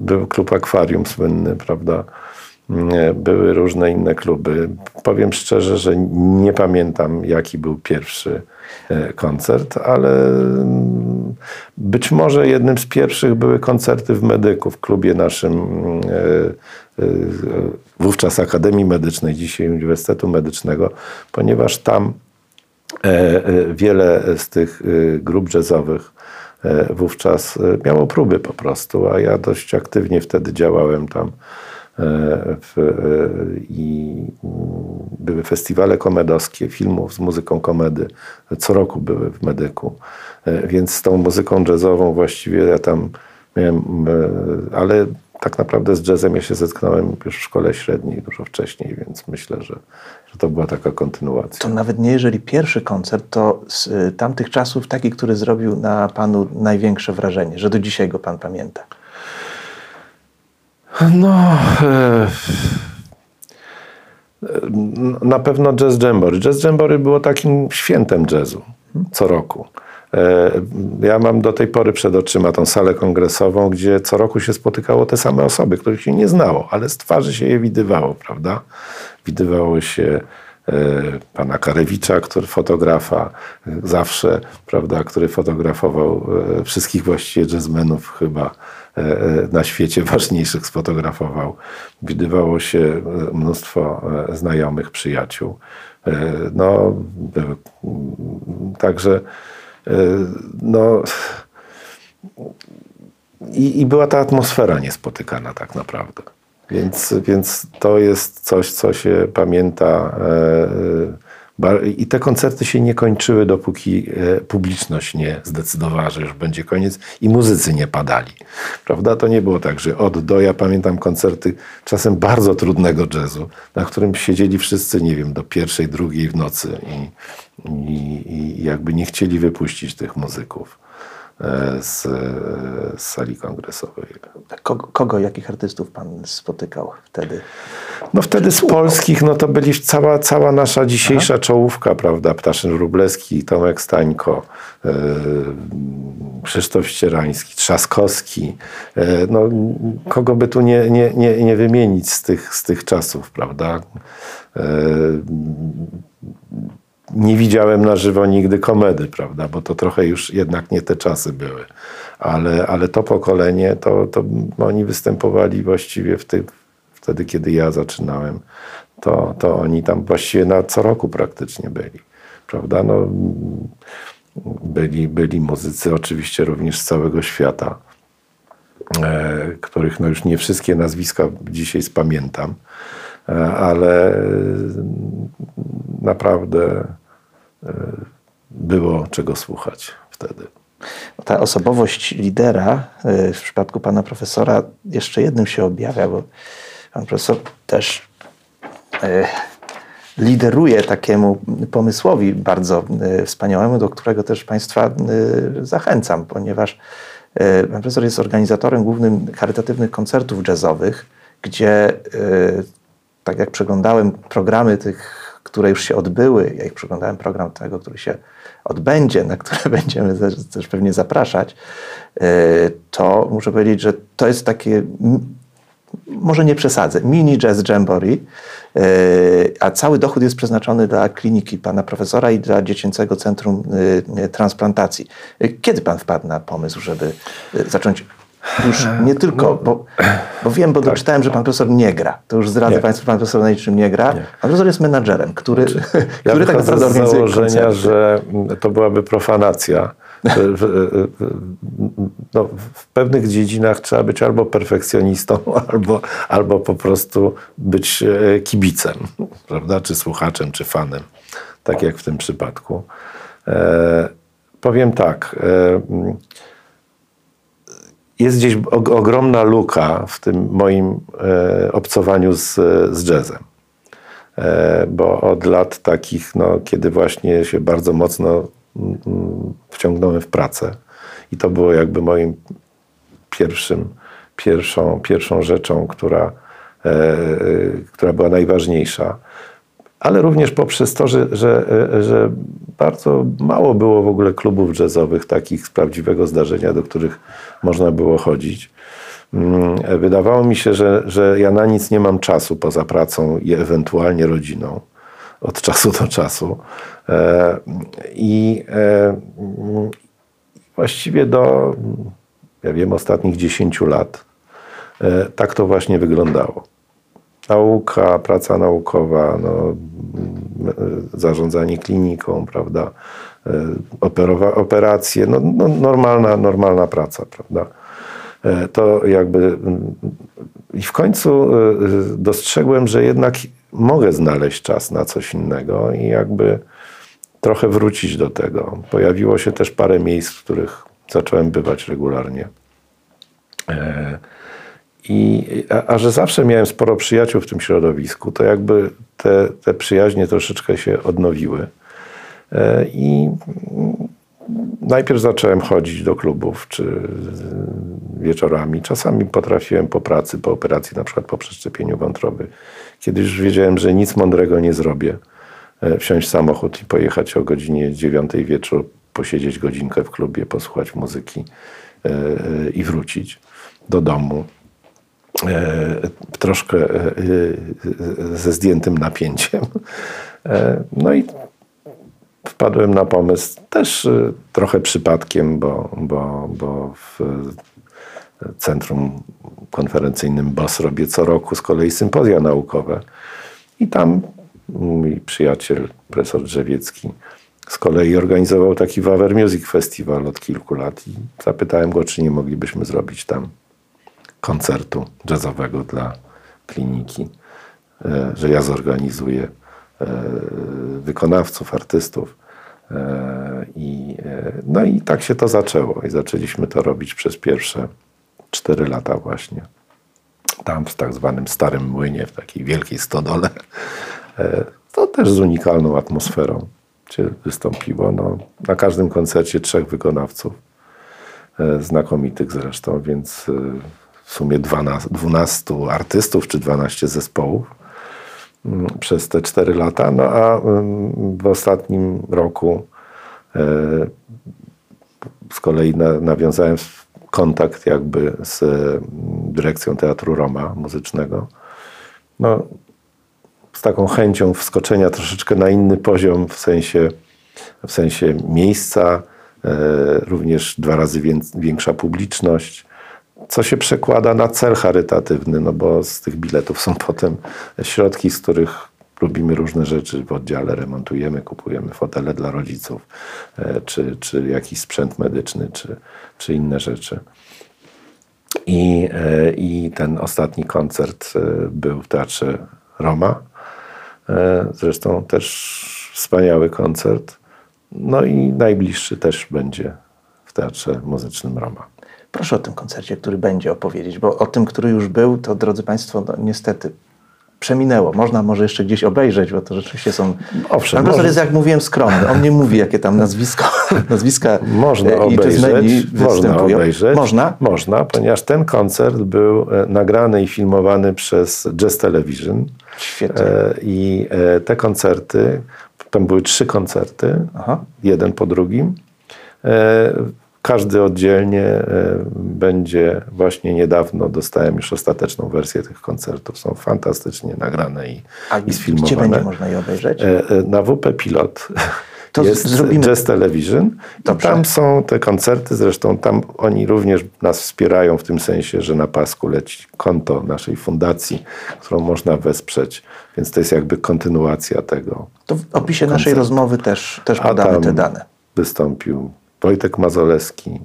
był klub Akwarium słynny, prawda? Nie, Były różne inne kluby. Powiem szczerze, że nie pamiętam, jaki był pierwszy e, koncert, ale mm, być może jednym z pierwszych były koncerty w Medyku, w klubie naszym mm, e, e, wówczas Akademii Medycznej, dzisiaj Uniwersytetu Medycznego, ponieważ tam e, e, wiele z tych e, grup jazzowych e, wówczas e, miało próby po prostu, a ja dość aktywnie wtedy działałem tam. W, e, I były festiwale komedowskie filmów z muzyką komedy. Co roku były w Medyku. E, Więc z tą muzyką jazzową właściwie ja tam miałem, e, ale tak naprawdę z jazzem ja się zetknąłem już w szkole średniej dużo wcześniej, więc myślę, że, że to była taka kontynuacja. To nawet nie jeżeli pierwszy koncert, to z tamtych czasów taki, który zrobił na panu największe wrażenie, że do dzisiaj go pan pamięta. No, e, na pewno Jazz Jamboree. Jazz Jamboree było takim świętem jazzu co roku. E, Ja mam do tej pory przed oczyma tą salę kongresową, gdzie co roku się spotykało te same osoby, których się nie znało, ale z twarzy się je widywało, prawda? Widywało się e, pana Karewicza, który fotografa e, zawsze, prawda, który fotografował e, wszystkich właściwie jazzmenów chyba e, e, na świecie ważniejszych sfotografował. Widywało się e, mnóstwo e, znajomych, przyjaciół. E, No, mm, także e, no, i, i była ta atmosfera niespotykana tak naprawdę. Więc, więc to jest coś, co się pamięta. e, I te koncerty się nie kończyły, dopóki e, publiczność nie zdecydowała, że już będzie koniec i muzycy nie padali. Prawda? To nie było tak, że od do. Ja pamiętam koncerty czasem bardzo trudnego jazzu, na którym siedzieli wszyscy, nie wiem, do pierwszej, drugiej w nocy i, i, i jakby nie chcieli wypuścić tych muzyków z, z sali kongresowej. Kogo, kogo, jakich artystów pan spotykał wtedy? No wtedy z polskich, no to byli cała, cała nasza dzisiejsza czołówka, prawda? Ptaszyn Wróblewski, Tomek Stańko, e, Krzysztof Ścierański, Trzaskowski. E, no, kogo by tu nie, nie, nie, nie wymienić z tych, z tych czasów, prawda? E, nie widziałem na żywo nigdy komedy, prawda? Bo to trochę już jednak nie te czasy były. Ale, ale to pokolenie, to, to oni występowali właściwie w tych, wtedy, kiedy ja zaczynałem, to, to oni tam właściwie na co roku praktycznie byli. Prawda? No, byli, byli muzycy oczywiście również z całego świata, e, których no już nie wszystkie nazwiska dzisiaj spamiętam, e, ale e, naprawdę było czego słuchać wtedy. Ta osobowość lidera y, w przypadku pana profesora jeszcze jednym się objawia, bo pan profesor też y, lideruje takiemu pomysłowi bardzo wspaniałemu, do którego też państwa zachęcam, ponieważ pan profesor jest organizatorem głównym charytatywnych koncertów jazzowych, gdzie tak jak przeglądałem programy tych, które już się odbyły, ja ich przeglądałem program tego, który się odbędzie, na które [LAUGHS] będziemy też, pewnie zapraszać, y, to muszę powiedzieć, że to jest takie, może nie przesadzę, mini jazz jamboree, y, a cały dochód jest przeznaczony dla kliniki pana profesora i dla Dziecięcego Centrum y, Transplantacji. Kiedy pan wpadł na pomysł, żeby zacząć Już nie tylko, bo, bo wiem, bo doczytałem, że pan profesor nie gra. To już zdradzę Nie. państwu, pan profesor na niczym nie gra. Pan profesor jest menadżerem, który, [LAUGHS] Ja który tak naprawdę organizuje założenia, koncerty. że to byłaby profanacja. [LAUGHS] No, w pewnych dziedzinach trzeba być albo perfekcjonistą, [LAUGHS] albo, albo po prostu być e, kibicem, prawda? Czy słuchaczem, czy fanem, tak jak w tym przypadku. E, powiem tak. E, jest gdzieś og- ogromna luka w tym moim e, obcowaniu z, z jazzem. E, bo od lat takich, no, kiedy właśnie się bardzo mocno mm, mm, wciągnąłem w pracę i to było jakby moim pierwszym, pierwszą, pierwszą rzeczą, która, e, która była najważniejsza, ale również poprzez to, że, że, e, że bardzo mało było w ogóle klubów jazzowych, takich z prawdziwego zdarzenia, do których można było chodzić. Mm, Wydawało mi się, że, że ja na nic nie mam czasu poza pracą i ewentualnie rodziną od [LAUGHS] czasu do czasu. E, I e, mm, właściwie do, ja wiem, ostatnich 10 lat tak to właśnie wyglądało. Nauka, praca naukowa, no, zarządzanie kliniką, prawda, e, operowa, operacje, no, no, normalna, normalna praca, prawda. E, To jakby mm, i w końcu e, dostrzegłem, że jednak mogę znaleźć czas na coś innego i jakby trochę wrócić do tego. Pojawiło się też parę miejsc, w których zacząłem bywać regularnie. I, a, a że zawsze miałem sporo przyjaciół w tym środowisku, to jakby te, te przyjaźnie troszeczkę się odnowiły. E, I najpierw zacząłem chodzić do klubów czy wieczorami. Czasami potrafiłem po pracy, po operacji, na przykład po przeszczepieniu wątroby, kiedy już wiedziałem, że nic mądrego nie zrobię, e, wsiąść w samochód i pojechać o godzinie 9 wieczór, posiedzieć godzinkę w klubie, posłuchać muzyki e, i wrócić do domu. E, troszkę e, e, ze zdjętym napięciem. No i wpadłem na pomysł też trochę przypadkiem, bo, bo, bo w centrum konferencyjnym BOS robię co roku z kolei sympozja naukowe. I tam mój przyjaciel, profesor Drzewiecki, z kolei organizował taki Waver Music Festival od kilku lat i zapytałem go, czy nie moglibyśmy zrobić tam koncertu jazzowego dla kliniki, e, że ja zorganizuję e, wykonawców, artystów. E, I, no i tak się to zaczęło i zaczęliśmy to robić przez pierwsze cztery lata właśnie. Tam w tak zwanym Starym Młynie, w takiej wielkiej stodole. To też z unikalną atmosferą się wystąpiło. No, na każdym koncercie trzech wykonawców, znakomitych zresztą, więc w sumie 12, 12 artystów czy 12 zespołów mm, przez te 4 lata. No a mm, w ostatnim roku e, z kolei na, nawiązałem kontakt jakby z mm, dyrekcją Teatru Roma Muzycznego. No, z taką chęcią wskoczenia troszeczkę na inny poziom w sensie, w sensie miejsca, e, również dwa razy wię- większa publiczność, co się przekłada na cel charytatywny, no bo z tych biletów są [LAUGHS] potem środki, z których robimy różne rzeczy w oddziale, remontujemy, kupujemy fotele dla rodziców, e, czy, czy jakiś sprzęt medyczny, czy, czy inne rzeczy. I, e, I ten ostatni koncert e, był w Teatrze Roma. Zresztą też wspaniały koncert. No i najbliższy też będzie w Teatrze Muzycznym Roma. Proszę o tym koncercie, który będzie opowiedzieć, bo o tym, który już był, to drodzy Państwo, no, niestety przeminęło. Można może jeszcze gdzieś obejrzeć, bo to rzeczywiście są... Owszem, Pan profesor jest, jak mówiłem, skromny. On nie mówi, jakie tam nazwisko, [LAUGHS] nazwiska Można e, i obejrzeć, można występują. obejrzeć. Można? Można, ponieważ ten koncert był e, nagrany i filmowany przez Jazz Television. Świetnie. E, I te koncerty, tam były trzy koncerty, Aha. jeden po drugim. Każdy oddzielnie e, będzie, właśnie niedawno dostałem już ostateczną wersję tych koncertów. Są fantastycznie nagrane i, A i gdzie sfilmowane. będzie można je obejrzeć? E, e, Na WP Pilot. To jest zrobimy- Jazz Television. Dobrze. I tam są te koncerty, zresztą tam oni również nas wspierają w tym sensie, że na pasku leci konto naszej fundacji, którą można wesprzeć. Więc to jest jakby kontynuacja tego. To w opisie naszej rozmowy też, też podamy te dane. wystąpił Wojtek Mazolewski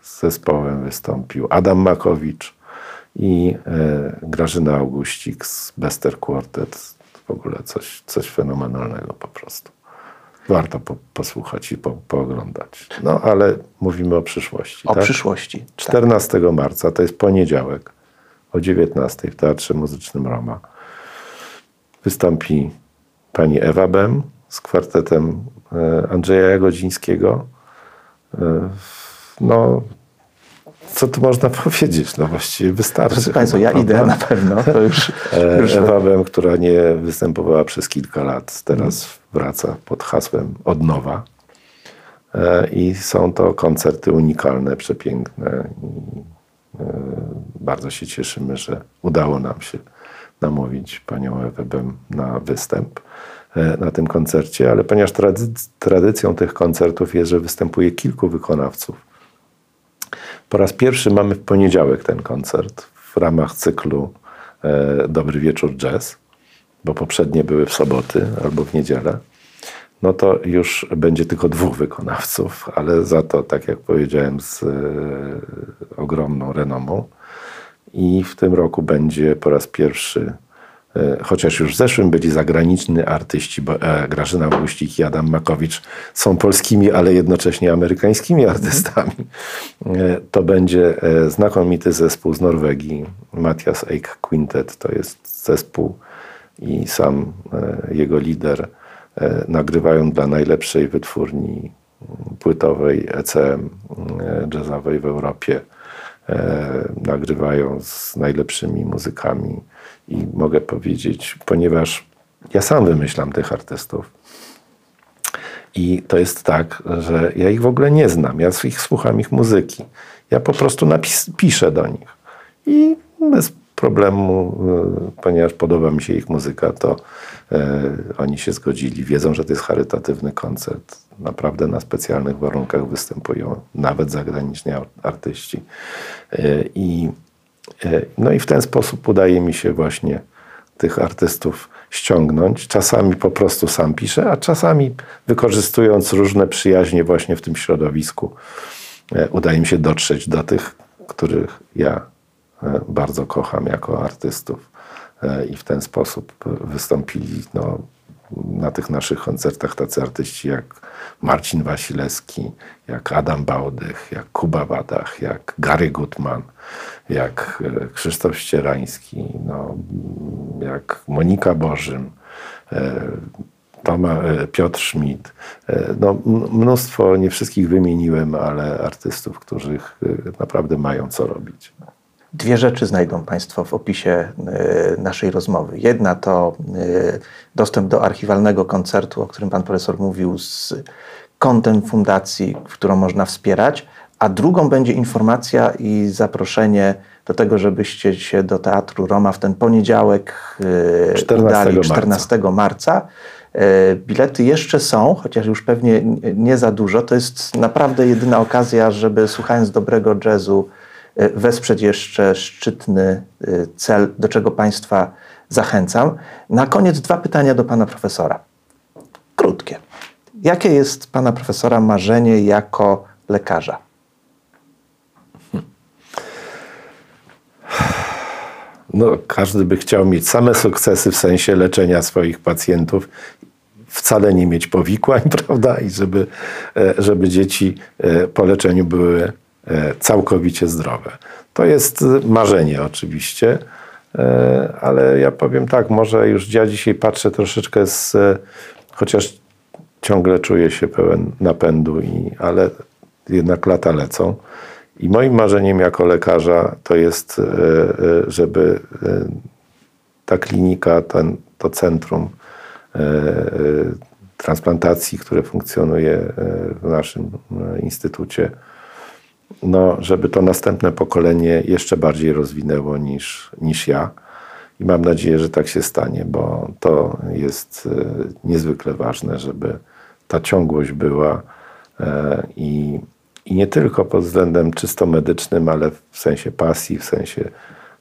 z zespołem wystąpił, Adam Makowicz i e, Grażyna Augustik z Bester Quartet. W ogóle coś, coś fenomenalnego po prostu. Warto po, posłuchać i po, pooglądać. No ale mówimy o przyszłości. O tak? przyszłości. Tak. 14 marca, to jest poniedziałek o 19 w Teatrze Muzycznym Roma. Wystąpi pani Ewa Bem z kwartetem e, Andrzeja Jagodzińskiego. E, No, co tu można [LAUGHS] powiedzieć? No właściwie wystarczy. Drodzy Państwo, ja idę na pewno. To już, [LAUGHS] E, już Ewa Bem, która nie występowała przez kilka lat, teraz wraca pod hasłem Od nowa. E, I są to koncerty unikalne, przepiękne. I e, bardzo się cieszymy, że udało nam się namówić panią Ewę Bem na występ na tym koncercie, ale ponieważ trady- tradycją tych koncertów jest, że występuje kilku wykonawców, po raz pierwszy mamy w poniedziałek ten koncert w ramach cyklu e, Dobry Wieczór Jazz, bo poprzednie były w soboty albo w niedzielę. No to już będzie tylko dwóch wykonawców, ale za to, tak jak powiedziałem, z e, ogromną renomą. I w tym roku będzie po raz pierwszy, e, chociaż już w zeszłym byli zagraniczni artyści, bo e, Grażyna Augustik i Adam Makowicz są polskimi, ale jednocześnie amerykańskimi artystami. E, To będzie e, znakomity zespół z Norwegii, Matthias Eik Quintet, to jest zespół i sam e, jego lider e, nagrywają dla najlepszej wytwórni płytowej ECM e, jazzowej w Europie. E, Nagrywają z najlepszymi muzykami i mogę powiedzieć, ponieważ ja sam wymyślam tych artystów, i to jest tak, że ja ich w ogóle nie znam. Ja ich słucham ich muzyki. Ja po prostu napis, piszę do nich. I bez problemu, y, ponieważ podoba mi się ich muzyka, to y, oni się zgodzili. Wiedzą, że to jest charytatywny koncert. Naprawdę na specjalnych warunkach występują nawet zagraniczni ar- artyści. Y, I, no i w ten sposób udaje mi się właśnie tych artystów ściągnąć. Czasami po prostu sam piszę, a czasami wykorzystując różne przyjaźnie właśnie w tym środowisku, e, udaje mi się dotrzeć do tych, których ja e, bardzo kocham jako artystów. E, I w ten sposób wystąpili no, na tych naszych koncertach tacy artyści jak Marcin Wasilewski, jak Adam Bałdych, jak Kuba Wadach, jak Gary Gutman, jak e, Krzysztof Ścierański, no, jak Monika Bożym, e, Toma, e, Piotr Schmidt. No, mnóstwo, nie wszystkich wymieniłem, ale artystów, których naprawdę mają co robić. Dwie rzeczy znajdą Państwo w opisie e, naszej rozmowy. Jedna to e, dostęp do archiwalnego koncertu, o którym Pan Profesor mówił, z kontem fundacji, którą można wspierać, a drugą będzie informacja i zaproszenie do tego, żebyście się do Teatru Roma w ten poniedziałek e, 14 udali, marca. 14 marca. E, Bilety jeszcze są, chociaż już pewnie nie za dużo. To jest naprawdę jedyna okazja, żeby słuchając dobrego jazzu e, wesprzeć jeszcze szczytny e, cel, do czego Państwa zachęcam. Na koniec dwa pytania do Pana Profesora. Krótkie. Jakie jest Pana Profesora marzenie jako lekarza? No, każdy by chciał mieć same sukcesy w sensie leczenia swoich pacjentów, wcale nie mieć powikłań, [LAUGHS] prawda? I żeby, e, żeby dzieci e, po leczeniu były e, całkowicie zdrowe. To jest e, marzenie oczywiście, e, ale ja powiem tak, może już ja dzisiaj patrzę troszeczkę z, e, chociaż ciągle czuję się pełen napędu, i, ale jednak lata lecą. I moim marzeniem jako lekarza to jest, e, e, żeby e, ta klinika, ten, to centrum e, e, transplantacji, które funkcjonuje e, w naszym e, instytucie, no, żeby to następne pokolenie jeszcze bardziej rozwinęło niż, niż ja. I mam nadzieję, że tak się stanie, bo to jest e, niezwykle ważne, żeby ta ciągłość była e, i, i nie tylko pod względem czysto medycznym, ale w sensie pasji, w sensie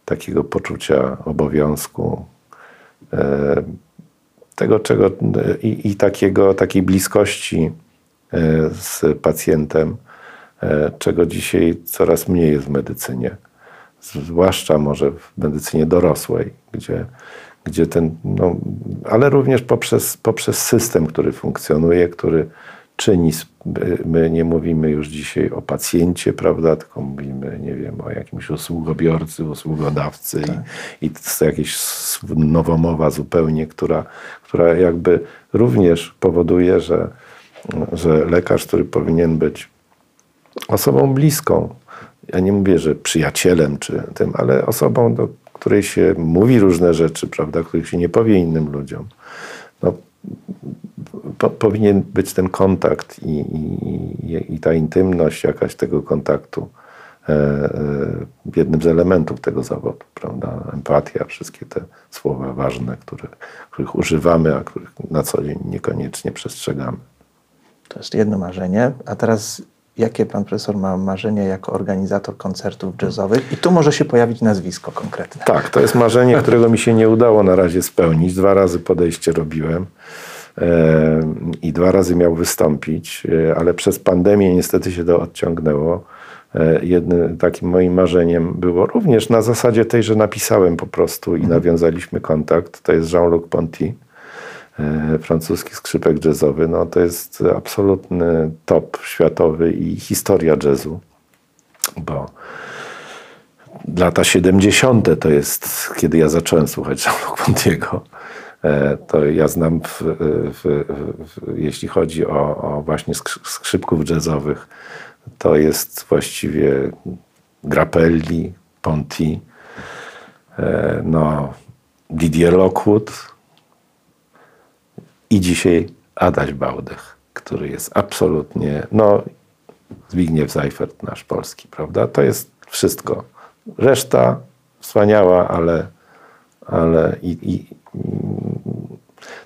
takiego poczucia obowiązku, e, tego czego i, i takiego, takiej bliskości z pacjentem, czego dzisiaj coraz mniej jest w medycynie. Zwłaszcza może w medycynie dorosłej, gdzie, gdzie ten, no, ale również poprzez, poprzez system, który funkcjonuje, który czyni, my nie mówimy już dzisiaj o pacjencie, prawda, tylko mówimy, nie wiem, o jakimś usługobiorcy, usługodawcy tak. i, i to jest jakaś nowomowa zupełnie, która, która jakby również powoduje, że, że lekarz, który powinien być osobą bliską, ja nie mówię, że przyjacielem czy tym, ale osobą, do której się mówi różne rzeczy, prawda, których się nie powie innym ludziom, no, po, powinien być ten kontakt i, i, i, ta intymność jakaś tego kontaktu e, e, jednym z elementów tego zawodu, prawda? Empatia, wszystkie te słowa ważne, które, których używamy, a których na co dzień niekoniecznie przestrzegamy. To jest jedno marzenie. A teraz jakie pan profesor ma marzenie jako organizator koncertów jazzowych? I tu może się pojawić nazwisko konkretne. Tak, to jest marzenie, którego mi się nie udało na razie spełnić. Dwa razy podejście robiłem i dwa razy miał wystąpić, e, ale przez pandemię niestety się to odciągnęło. E, jednym takim moim marzeniem było również na zasadzie tej, że napisałem po prostu i mhm. nawiązaliśmy kontakt. To jest Jean-Luc Ponty, e, francuski skrzypek jazzowy. No, to jest absolutny top światowy i historia jazzu, bo lata 70. to jest, kiedy ja zacząłem słuchać Jean-Luc Pontiego. E, to ja znam, w, w, w, jeśli chodzi o, o, właśnie skrzypków jazzowych, to jest właściwie Grappelli, Ponti, e, no, Didier Lockwood i dzisiaj Adaś Bałdech, który jest absolutnie, no Zbigniew Seifert, nasz polski, prawda? To jest wszystko. Reszta wspaniała, ale, ale i, i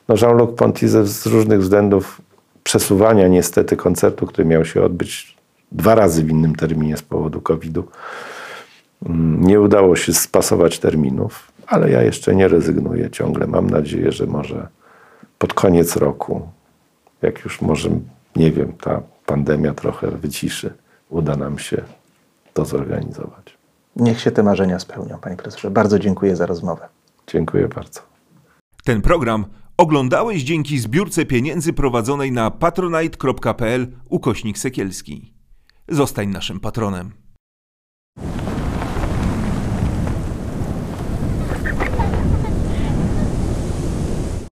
no Jean-Luc Ponty z różnych względów przesuwania niestety koncertu, który miał się odbyć dwa razy w innym terminie z powodu COVID-u, mm, nie udało się spasować terminów, ale ja jeszcze nie rezygnuję ciągle. Mam nadzieję, że może pod koniec roku, jak już może, nie wiem, ta pandemia trochę wyciszy, uda nam się to zorganizować. Niech się te marzenia spełnią, panie profesorze. Bardzo dziękuję za rozmowę. Dziękuję bardzo. Ten program oglądałeś dzięki zbiórce pieniędzy prowadzonej na patronite.pl ukośnik sekielski. Zostań naszym patronem.